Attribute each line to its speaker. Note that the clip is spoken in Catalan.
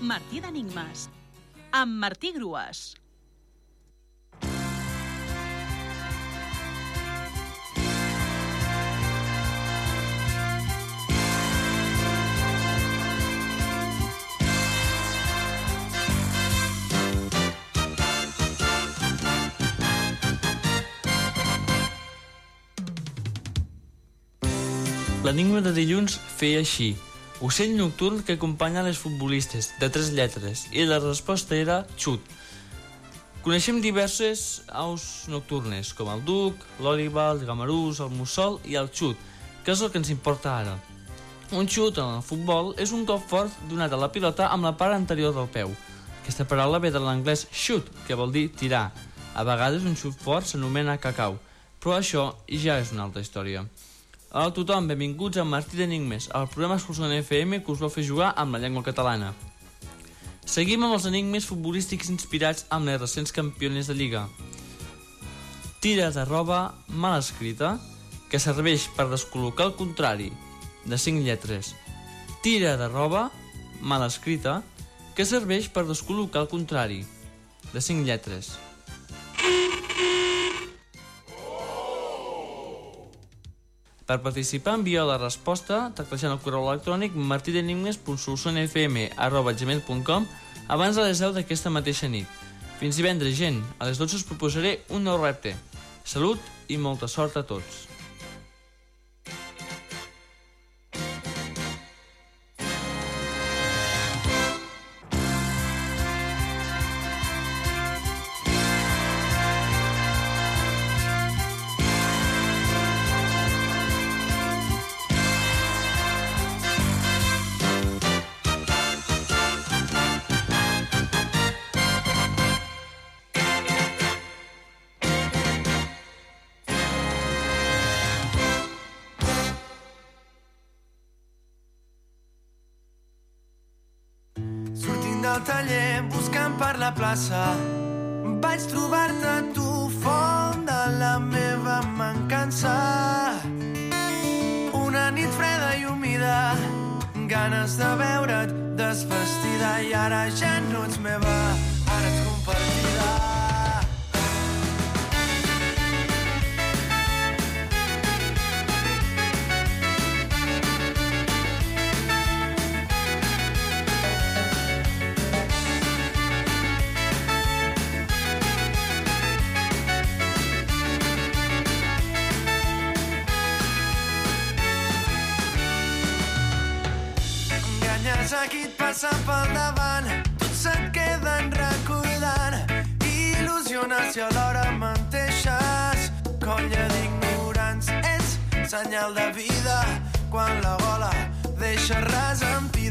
Speaker 1: Martí d'Enigmes, amb Martí Grues.
Speaker 2: L'enigma de dilluns feia així. Ocell nocturn que acompanya les futbolistes, de tres lletres, i la resposta era xut. Coneixem diverses aus nocturnes, com el duc, l'òliba, el gamarús, el mussol i el xut, que és el que ens importa ara. Un xut en el futbol és un cop fort donat a la pilota amb la part anterior del peu. Aquesta paraula ve de l'anglès shoot, que vol dir tirar. A vegades un xut fort s'anomena cacau, però això ja és una altra història. Hola a tothom, benvinguts a Martí d'Enigmes, el programa Excursió FM que us vol fer jugar amb la llengua catalana. Seguim amb els enigmes futbolístics inspirats amb les recents campiones de Lliga. Tira de roba mal escrita que serveix per descol·locar el contrari, de 5 lletres. Tira de roba mal escrita que serveix per descol·locar el contrari, de 5 lletres. Per participar, envia la resposta teclejant el correu electrònic martidenigmes.solucionfm.gmail.com abans de les 10 d'aquesta mateixa nit. Fins divendres, gent. A les 12 us proposaré un nou repte. Salut i molta sort a tots.
Speaker 3: Del taller, buscant per la plaça, vaig trobar-te tu, font de la meva mancança. Una nit freda i humida, ganes de veure't desvestida i ara ja no ets meva, ara ets compartida. Enganyes a qui et passa pel davant, tots se't queden recordant. Il·lusiones i alhora menteixes, colla d'ignorants. És senyal de vida quan la gola deixa res empida.